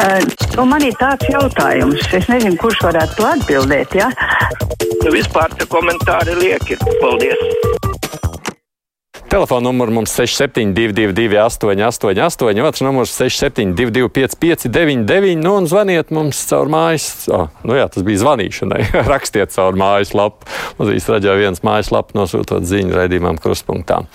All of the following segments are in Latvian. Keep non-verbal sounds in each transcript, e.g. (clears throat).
Uh, nu man ir tāds jautājums, es nezinu, kurš varētu to atbildēt. Ja? Nu, vispār tie komentāri lieki. Paldies! Telefona numurs mums 6722, 888, otrs numurs 6722, 559, nu un zvaniet mums caur mājas. Oh, nu jā, tas bija zvanīšanai. (laughs) Rakstiet caur mājaslapu. Mazīs raģio viens mājaslapu nosūtot ziņu raidījumam kruspunktā.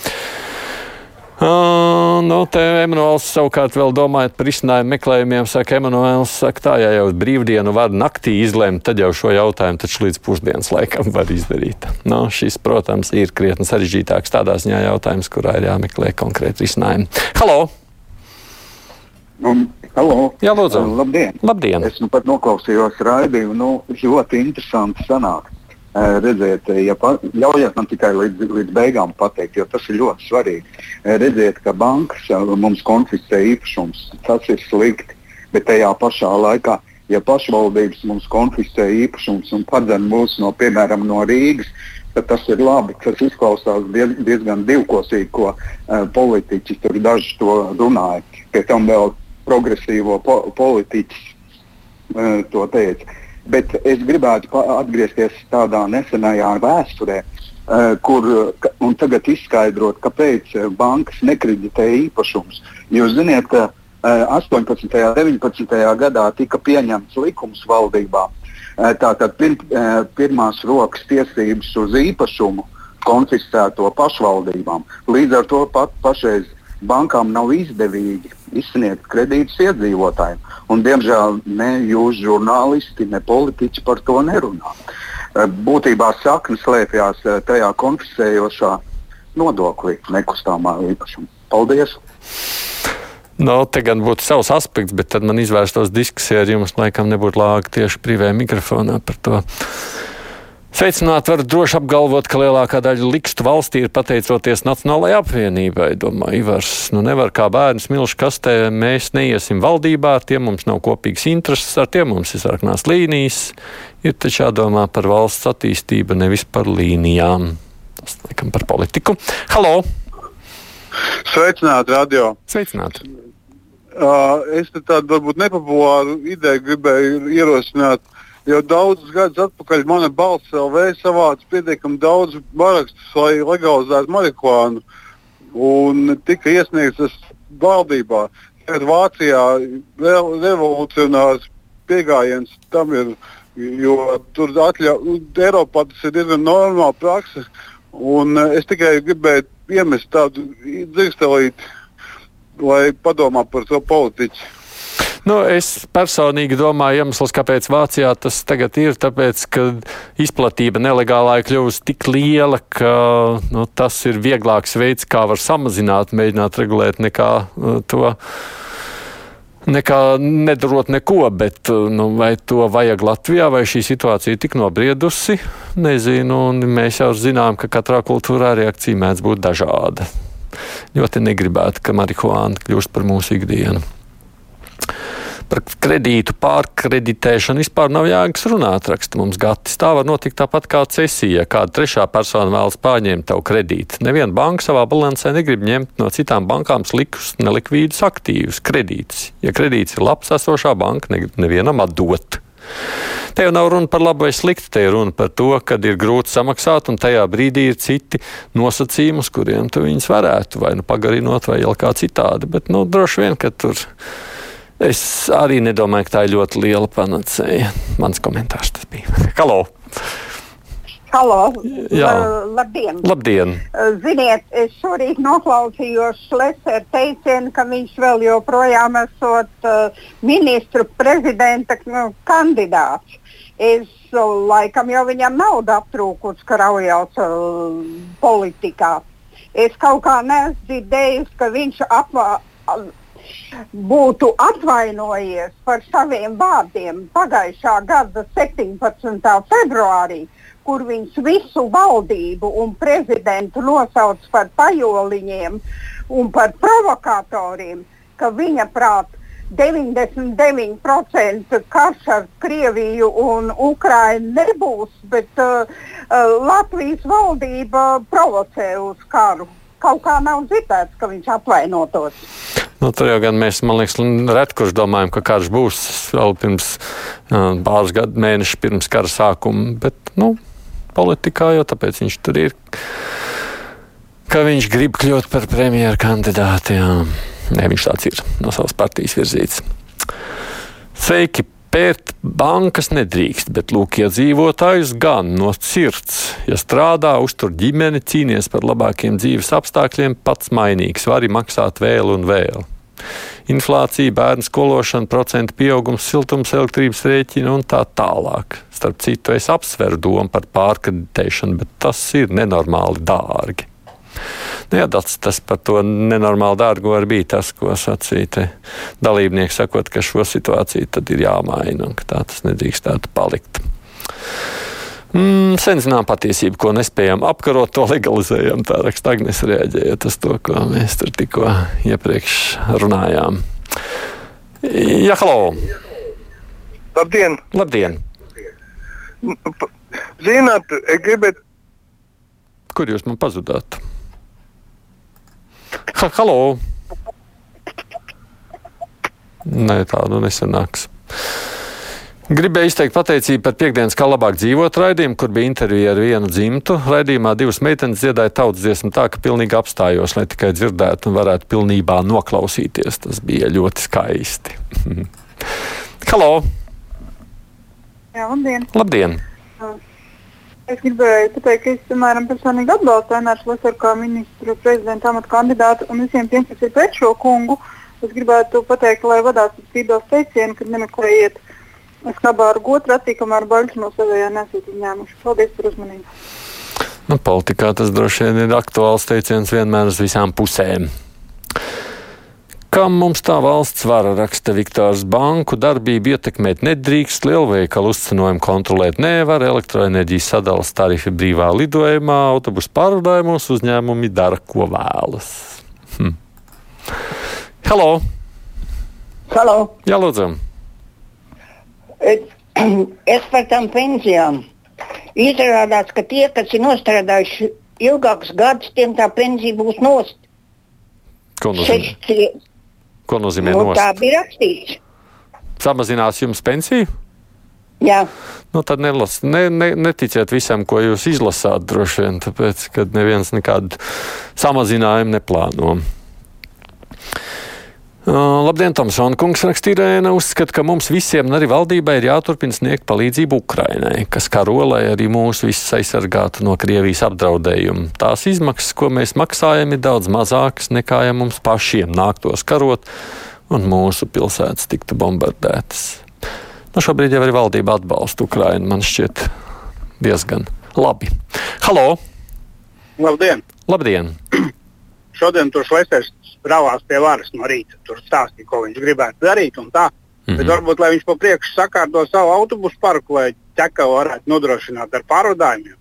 Uh, nu, te Emanuēls savukārt vēl domājot par izcinājumu meklējumiem, saka, Emanuēls saka, tā, ja jau brīvdienu var naktī izlemt, tad jau šo jautājumu taču līdz pusdienas laikam var izdarīt. Nu, šis, protams, ir krietni sarežģītāks tādā ziņā jautājums, kurā ir jāmeklē konkrēti risinājumi. Halo! Um, halo! Jā, lūdzu! Uh, labdien! Labdien! Es nu pat noklausījos raidījumu, nu, ļoti interesanti sanāk. Uh, redziet, ja pa, ļaujiet man tikai līdz, līdz beigām pateikt, jo tas ir ļoti svarīgi. Uh, redziet, ka bankas uh, mums konfiscē īpašums, tas ir slikti, bet tajā pašā laikā, ja pašvaldības mums konfiscē īpašums un padzen mūs no, piemēram, no Rīgas, tad tas ir labi. Tas izklausās diez, diezgan divkosīgi, ko uh, politiķi tur daži to runāja. Pie tam vēl progresīvo po politiķis uh, to teica. Bet es gribētu atgriezties tādā nesenajā vēsturē, uh, kur tagad izskaidrot, kāpēc bankas nekreditē īpašumus. Jūs zināt, ka uh, 18. un 19. gadā tika pieņemts likums valdībā. Uh, tātad pir, pirmās rokas tiesības uz īpašumu konfiscēto pašvaldībām. Līdz ar to pat pašreiz bankām nav izdevīgi izsniegt kredītus iedzīvotājiem. Un, diemžēl ne jūs, žurnālisti, ne politiķi par to nerunā. Eh, būtībā sakne slēpjas eh, tajā konfiscējošā nodoklī nekustamā īpašuma. Paldies! Nu, te gan būtu savs aspekts, bet tad man izvērstos diskusija ar jums, laikam nebūtu lāga tieši privē mikrofonā par to. Sveicināt, var droši apgalvot, ka lielākā daļa likstu valstī ir pateicoties Nacionālajai apvienībai. Domāju, Ivars, nu nevar kā bērns milšu kastē, mēs neiesim valdībā, ar tiem mums nav kopīgas intereses, ar tiem mums ir sarkanās līnijas. Ir taču jādomā par valsts attīstību, nevis par līnijām. Tas, laikam, par politiku. Halo! Sveicināti, radio! Sveicināti! Uh, es tādu varbūt nepopulāru ideju gribēju ierosināt. Jau daudzus gadus atpakaļ mana balss LV savāca pietiekami daudz parakstus, lai legalizētu marihuānu. Un tika iesniegts tas valdībā. Tagad Vācijā vēl revolucionārs pieejams tam ir, jo tur atļauj, Eiropā tas ir diezgan normāla praksa. Un es tikai gribēju iemest tādu dzirkstelīti, lai padomā par to politiķu. Nu, es personīgi domāju, iemesls, kāpēc Vācijā tas tagad ir, tāpēc, ka izplatība nelegālā ir kļuvusi tik liela, ka nu, tas ir vieglāks veids, kā var samazināt, mēģināt regulēt nekā uh, to. Nekā nedarot neko, bet nu, vai to vajag Latvijā, vai šī situācija ir tik nobriedusi, nezinu. Mēs jau zinām, ka katrā kultūrā reakcija mēdz būt dažāda. Ļoti negribētu, ka marihuāna kļūst par mūsu ikdienu par kredītu pārkreditēšanu vispār nav jēgas runāt, raksta mums Gatis. Tā var notikt tāpat kā cesija, ja kāda trešā persona vēlas pārņemt tavu kredītu. Neviena banka savā balansē negrib ņemt no citām bankām slikus, nelikvīdus aktīvus, kredītus. Ja kredīts ir labs, esošā banka negrib nevienam atdot. Te jau nav runa par labu vai sliktu, te ir runa par to, ka ir grūti samaksāt, un tajā brīdī ir citi nosacījumi, uz kuriem tu viņus varētu vai nu pagarinot, vai jau kā citādi. Bet, nu, droši vien, ka tur Es arī nedomāju, ka tā ir ļoti liela panacēja. Mans komentārs tas bija. (laughs) Halo! Halo! Jā. Labdien! Labdien! Ziniet, es šorīt noklausījos Šleseru teicienu, ka viņš vēl joprojām esot uh, ministru prezidenta nu, kandidāts. Es uh, laikam jau viņam nauda aptrūkusi, ka raujās uh, politikā. Es kaut kā neesmu dzirdējusi, ka viņš apvā, būtu atvainojies par saviem vārdiem pagājušā gada 17. februārī, kur viņš visu valdību un prezidentu nosauc par pajoliņiem un par provokatoriem, ka viņa prāt 99% karš ar Krieviju un Ukrainu nebūs, bet uh, uh, Latvijas valdība provocē uz karu. Kaut kā nav dzirdēts, ka viņš apvainotos. Nu, tur jau gan mēs, man liekas, reti kurš domājam, ka karš būs vēl pirms pāris gadu mēnešu pirms kara sākuma. Bet, nu, politikā jau tāpēc viņš tur ir, ka viņš grib kļūt par premjeru kandidātu. Jā. Nē, viņš tāds ir no savas partijas virzīts. Sveiki! Pērt bankas nedrīkst, bet lūk, iedzīvotājus gan no sirds. Ja strādā, uztur ģimeni, cīnies par labākiem dzīves apstākļiem, pats mainīgs, vari maksāt vēl un vēl. Inflācija, bērnu skološana, procentu pieaugums, siltums, elektrības rēķina un tā tālāk. Starp citu, es apsveru domu par pārkreditēšanu, bet tas ir nenormāli dārgi. Nu, jā, tas, tas par to nenormāli dārgo arī bija tas, ko sacīja dalībnieki, sakot, ka šo situāciju tad ir jāmaina un ka tā tas nedrīkstētu palikt. Mm, sen zinām patiesību, ko nespējam apkarot, to legalizējam. Tā raksta Agnēs reaģējot uz to, ko mēs tur tikko iepriekš runājām. Jā, halo! Labdien! Labdien! Zināt, gribētu. Kur jūs man pazudāt? Ha, halo! Nē, tādu nesanāks. Gribēju izteikt pateicību par piekdienas, kā labāk dzīvot raidījumu, kur bija intervija ar vienu dzimtu. Raidījumā divas meitenes dziedāja tautas dziesmu tā, ka pilnīgi apstājos, lai tikai dzirdētu un varētu pilnībā noklausīties. Tas bija ļoti skaisti. (laughs) Halo! Jā, labdien! Labdien! Es gribēju pateikt, ka es, piemēram, personīgi atbalstu Ainārs Lesaru kā ministru prezidenta amata kandidātu un visiem tiem, kas ir pret šo kungu. Es gribētu pateikt, lai vadās tīdos teicienu, kad nemeklējiet skabā ar gotu ratī, kamēr baļķi no savējā nesat izņēmuši. Paldies par uzmanību. Nu, politikā tas droši vien ir aktuāls teiciens vienmēr uz visām pusēm. Kam mums tā valsts vara, raksta Viktors Banku darbību ietekmēt nedrīkst, lielveikalu uzcenojumu kontrolēt nevar, elektroenerģijas sadalas tarifi brīvā lidojumā, autobusu pārvadājumos uzņēmumi dara, ko vēlas. Hm. Halo! Halo! Jā, lūdzu! Es, (clears throat) es par tām pensijām. Izrādās, ka tie, kas ir nostrādājuši ilgākus gadus, tiem tā pensija būs nost. Ko nozīmē? Ko nozīmē nu, nost? tā bija rakstīts. Samazinās jums pensiju? Jā, Nu, tad nelas, ne, ne, neticiet visam, ko jūs izlasāt, droši vien, tāpēc, ka neviens nekādu samazinājumu neplāno. Labdien, Tomsona kungs rakstīja, uzskata, ka mums visiem, arī valdībai, ir jāturpina sniegt palīdzību Ukrainai, kas karo, lai arī mūs visus aizsargātu no Krievijas apdraudējuma. Tās izmaksas, ko mēs maksājam, ir daudz mazākas nekā ja mums pašiem nāktos karot un mūsu pilsētas tiktu bombardētas. Nu, šobrīd jau arī valdība atbalsta Ukrainu. Man šķiet diezgan labi. Halo! Labdien! Labdien! Šodien tur Šlesers brālās pie varas no rīta. Tur stāstīja, ko viņš gribētu darīt un tā. Mm Mhm. -hmm. Bet varbūt, lai viņš pa priekšu sakārto savu autobusu parku, lai ķeka varētu nodrošināt ar pārvadājumiem.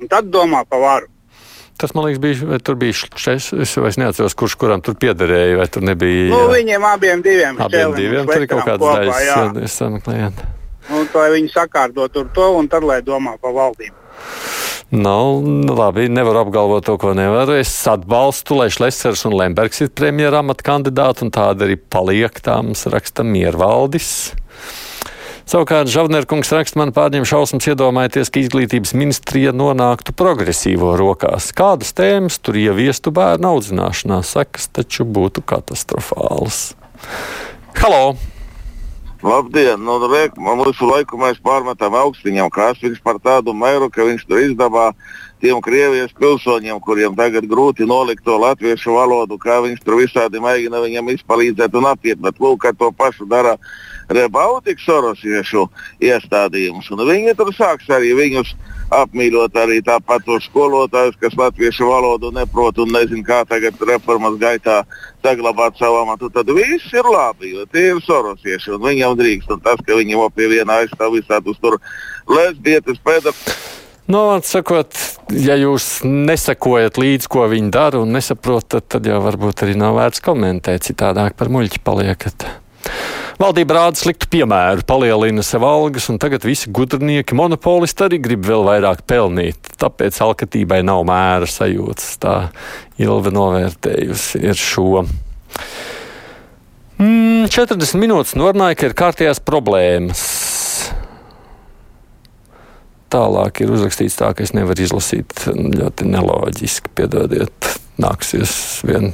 Un tad domā par varu. Tas man liekas, bija, tur bija šis. Es vairs neatceros, kurš kuram tur piederēja, vai tur nebija. Nu, viņiem abiem diviem abiem diviem tur ir kaut kopā, daļas, jā. jā, es sameklēju. Un, lai viņi sakārto tur to, un tad lai domā par valdību. Nu, labi, nevaru apgalvot to, ko nevaru. Es atbalstu, lai Šlesers un Lembergs ir premjera amata kandidāti, un tāda arī paliek tā mums raksta Miervaldis. Savukārt Žavnerkungs raksta, man pārņem šausmas iedomājieties, ka izglītības ministrija nonāktu progresīvo rokās. Kādas tēmas tur ieviestu bērnu audzināšanā, sekas taču būtu katastrofālas. Halo! Labdien! Nu, re, man visu laiku mēs pārmetam augstiņam, kas viņš par tādu mēru, ka viņš tur izdabā tiem Krievijas pilsoņiem, kuriem tagad grūti nolikt to latviešu valodu, kā viņš tur visādi mēģina viņam izpalīdzēt un apiet. Bet lūk, ka to pašu dara Rebaltika sorosiešu iestādījums. Un viņi tur sāks arī viņus apmīļot arī tāpat tos skolotājus, kas latviešu valodu neprot un nezin, kā tagad reformas gaitā saglabāt savu amatu. Tad viss ir labi, jo tie ir sorosieši un viņam drīkst. Un tas, ka vēl pie viena aizstāv visādus tur lesbietes, pedagūgus. Nu, sakot, ja jūs nesakojat līdzi, ko viņi dara un nesaprotat, tad jau varbūt arī nav vērts komentēt. Citādāk par muļķi paliekat. Valdība rāda sliktu piemēru, palielina sev algas, un tagad visi gudrinieki, monopolisti arī grib vēl vairāk pelnīt. Tāpēc alkatībai nav mēra sajūtas. Tā Ilva novērtējusi ir šo. Mm, 40 minūtes norunāja, ka ir kārtējās problēmas. Tālāk ir uzrakstīts tā, ka es nevaru izlasīt ļoti neloģiski. Piedodiet, nāksies vien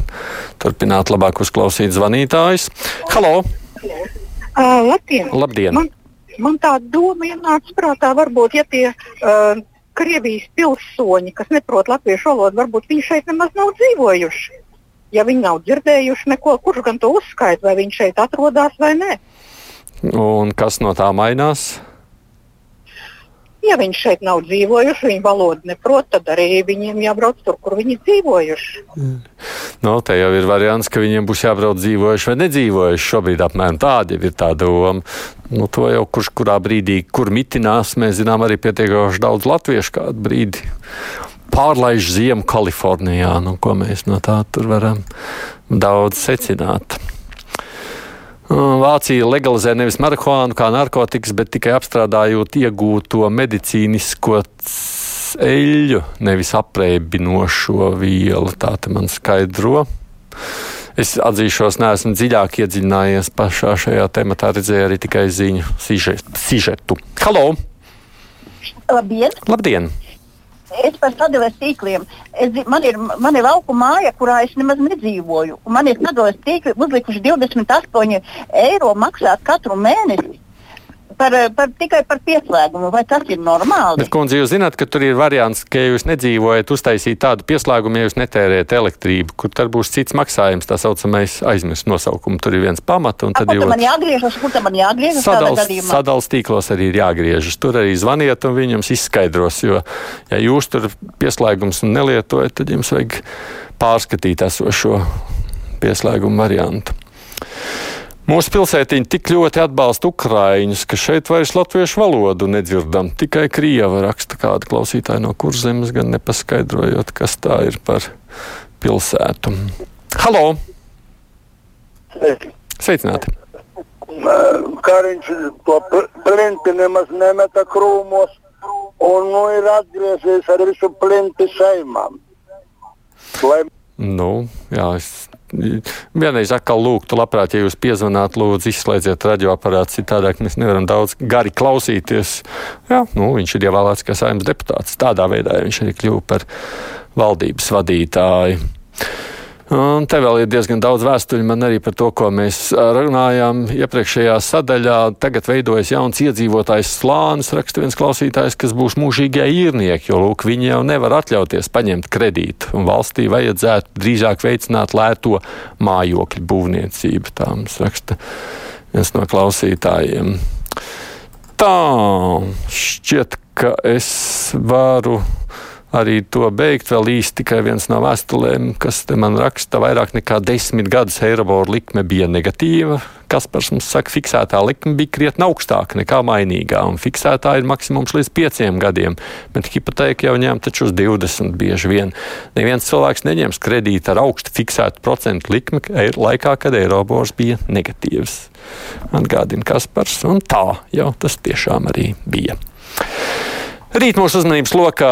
turpināt labāk uzklausīt zvanītājus. Halo! Uh, labdien! Labdien. Man, man tā doma ienāca prātā, varbūt, ja tie uh, Krievijas pilsoņi, kas neprot latviešu valodu, varbūt viņi šeit nemaz nav dzīvojuši. Ja viņi nav dzirdējuši neko, kurš gan to uzskaita, vai viņi šeit atrodas vai nē. Un kas no tā mainās? Ja viņi šeit nav dzīvojuši, viņi valodu neprot, tad arī viņiem jābrauc tur, kur viņi dzīvojuši. Nu, te jau ir variants, ka viņiem būs jābrauc dzīvojuši vai nedzīvojuši. Šobrīd apmēram tāda ir tā doma. Nu, to jau kurš kurā brīdī, kur mitinās, mēs zinām arī pietiekoši daudz latviešu kādu brīdi. Pārlaiž ziemu Kalifornijā, nu, ko mēs no tā tur varam daudz secināt. Vācija legalizē nevis marihuānu kā narkotikas, bet tikai apstrādājot iegūto medicīnisko eļļu, nevis apreibinošo vielu. Tā te man skaidro. Es atzīšos, neesmu dziļāk iedziļinājies pašā šajā tematā, redzēju arī tikai ziņu sižetu. Halo! Labdien! Labdien! Es par sadalījuma tīkliem. Es, man, ir, man ir lauka māja, kurā es nemaz nedzīvoju. Man ir sadalījuma tīkli uzlikuši 28 eiro maksāt katru mēnesi. Par, par, tikai par pieslēgumu, vai tas ir normāli? Bet, kundze, jūs zināt, ka tur ir variants, ka ja jūs nedzīvojat, uztaisīt tādu pieslēgumu, ja jūs netērējat elektrību, kur tad būs cits maksājums, tā saucamais aizmirst nosaukumu. Tur ir viens pamats, un tad jau. Man jāgriežas, kur man jāgriežas? Sadals, sadals tīklos arī ir jāgriežas. Tur arī zvaniet, un viņi jums izskaidros, jo, ja jūs tur pieslēgums nelietojat, tad jums vajag pārskatīt esošo pieslēgumu variantu. Mūsu pilsētiņa tik ļoti atbalsta ukrāņus, ka šeit vairs latviešu valodu nedzirdam. Tikai krieva raksta kāda klausītāja no kurzemes, gan nepaskaidrojot, kas tā ir par pilsētu. Halo! Sveicināti! Kariņš to plinti nemaz nemeta krūmos, un nu ir atgriezies ar visu plinti saimām. Lai... Nu, jā, es vienreiz atkal lūgtu, labprāt, ja jūs piezvanāt, lūdzu, izslēdziet radioaparātu, citādāk mēs nevaram daudz gari klausīties. Jā, nu, viņš ir ievēlēts kā saimnes deputāts. Tādā veidā viņš arī kļuva par valdības vadītāju. Un te vēl ir diezgan daudz vēstuļu man arī par to, ko mēs runājām iepriekšējā sadaļā. Tagad veidojas jauns iedzīvotājs slānis, raksta viens klausītājs, kas būs mūžīgie īrnieki, jo lūk, viņi jau nevar atļauties paņemt kredītu. Un valstī vajadzētu drīzāk veicināt lēto mājokļu būvniecību. Tā mums raksta viens no klausītājiem. Tā šķiet, ka es varu arī to beigt. Vēl īsti tikai viens no vēstulēm, kas man raksta, vairāk nekā desmit gadus Eirobora likme bija negatīva. Kaspars mums saka, fiksētā likme bija krietni augstāka nekā mainīgā, un fiksētā ir maksimums līdz pieciem gadiem, bet hipoteka jau ņem taču uz 20 bieži vien. Neviens cilvēks neņems kredītu ar augstu fiksētu procentu likmi laikā, kad Eirobors bija negatīvs. Atgādina Kaspars, un tā jau tas tiešām arī bija. Rīt mūsu uzmanības lokā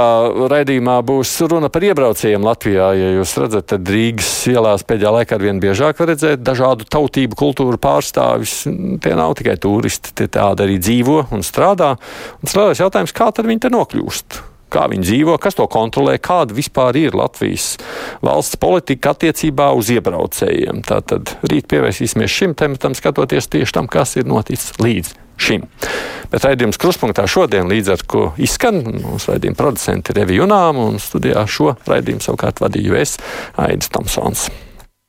raidījumā būs runa par iebraucējiem Latvijā. Ja jūs redzat, tad Rīgas ielās pēdējā laikā ar vien biežāk var redzēt dažādu tautību, kultūru pārstāvis. Tie nav tikai turisti, tie tādi arī dzīvo un strādā. Un strādājas jautājums, kā tad viņi te nokļūst? Kā viņi dzīvo, kas to kontrolē, kāda vispār ir Latvijas valsts politika attiecībā uz iebraucējiem. Tātad rīt pievērsīsimies šim tematam, skatoties tieši tam, kas ir noticis līdz šim. Bet raidījums kruspunktā šodien līdz ar ko izskan. Mūsu raidījuma producenti ir Evi Junām un studijā šo raidījumu savukārt vadīju es, Aidis Tomsons.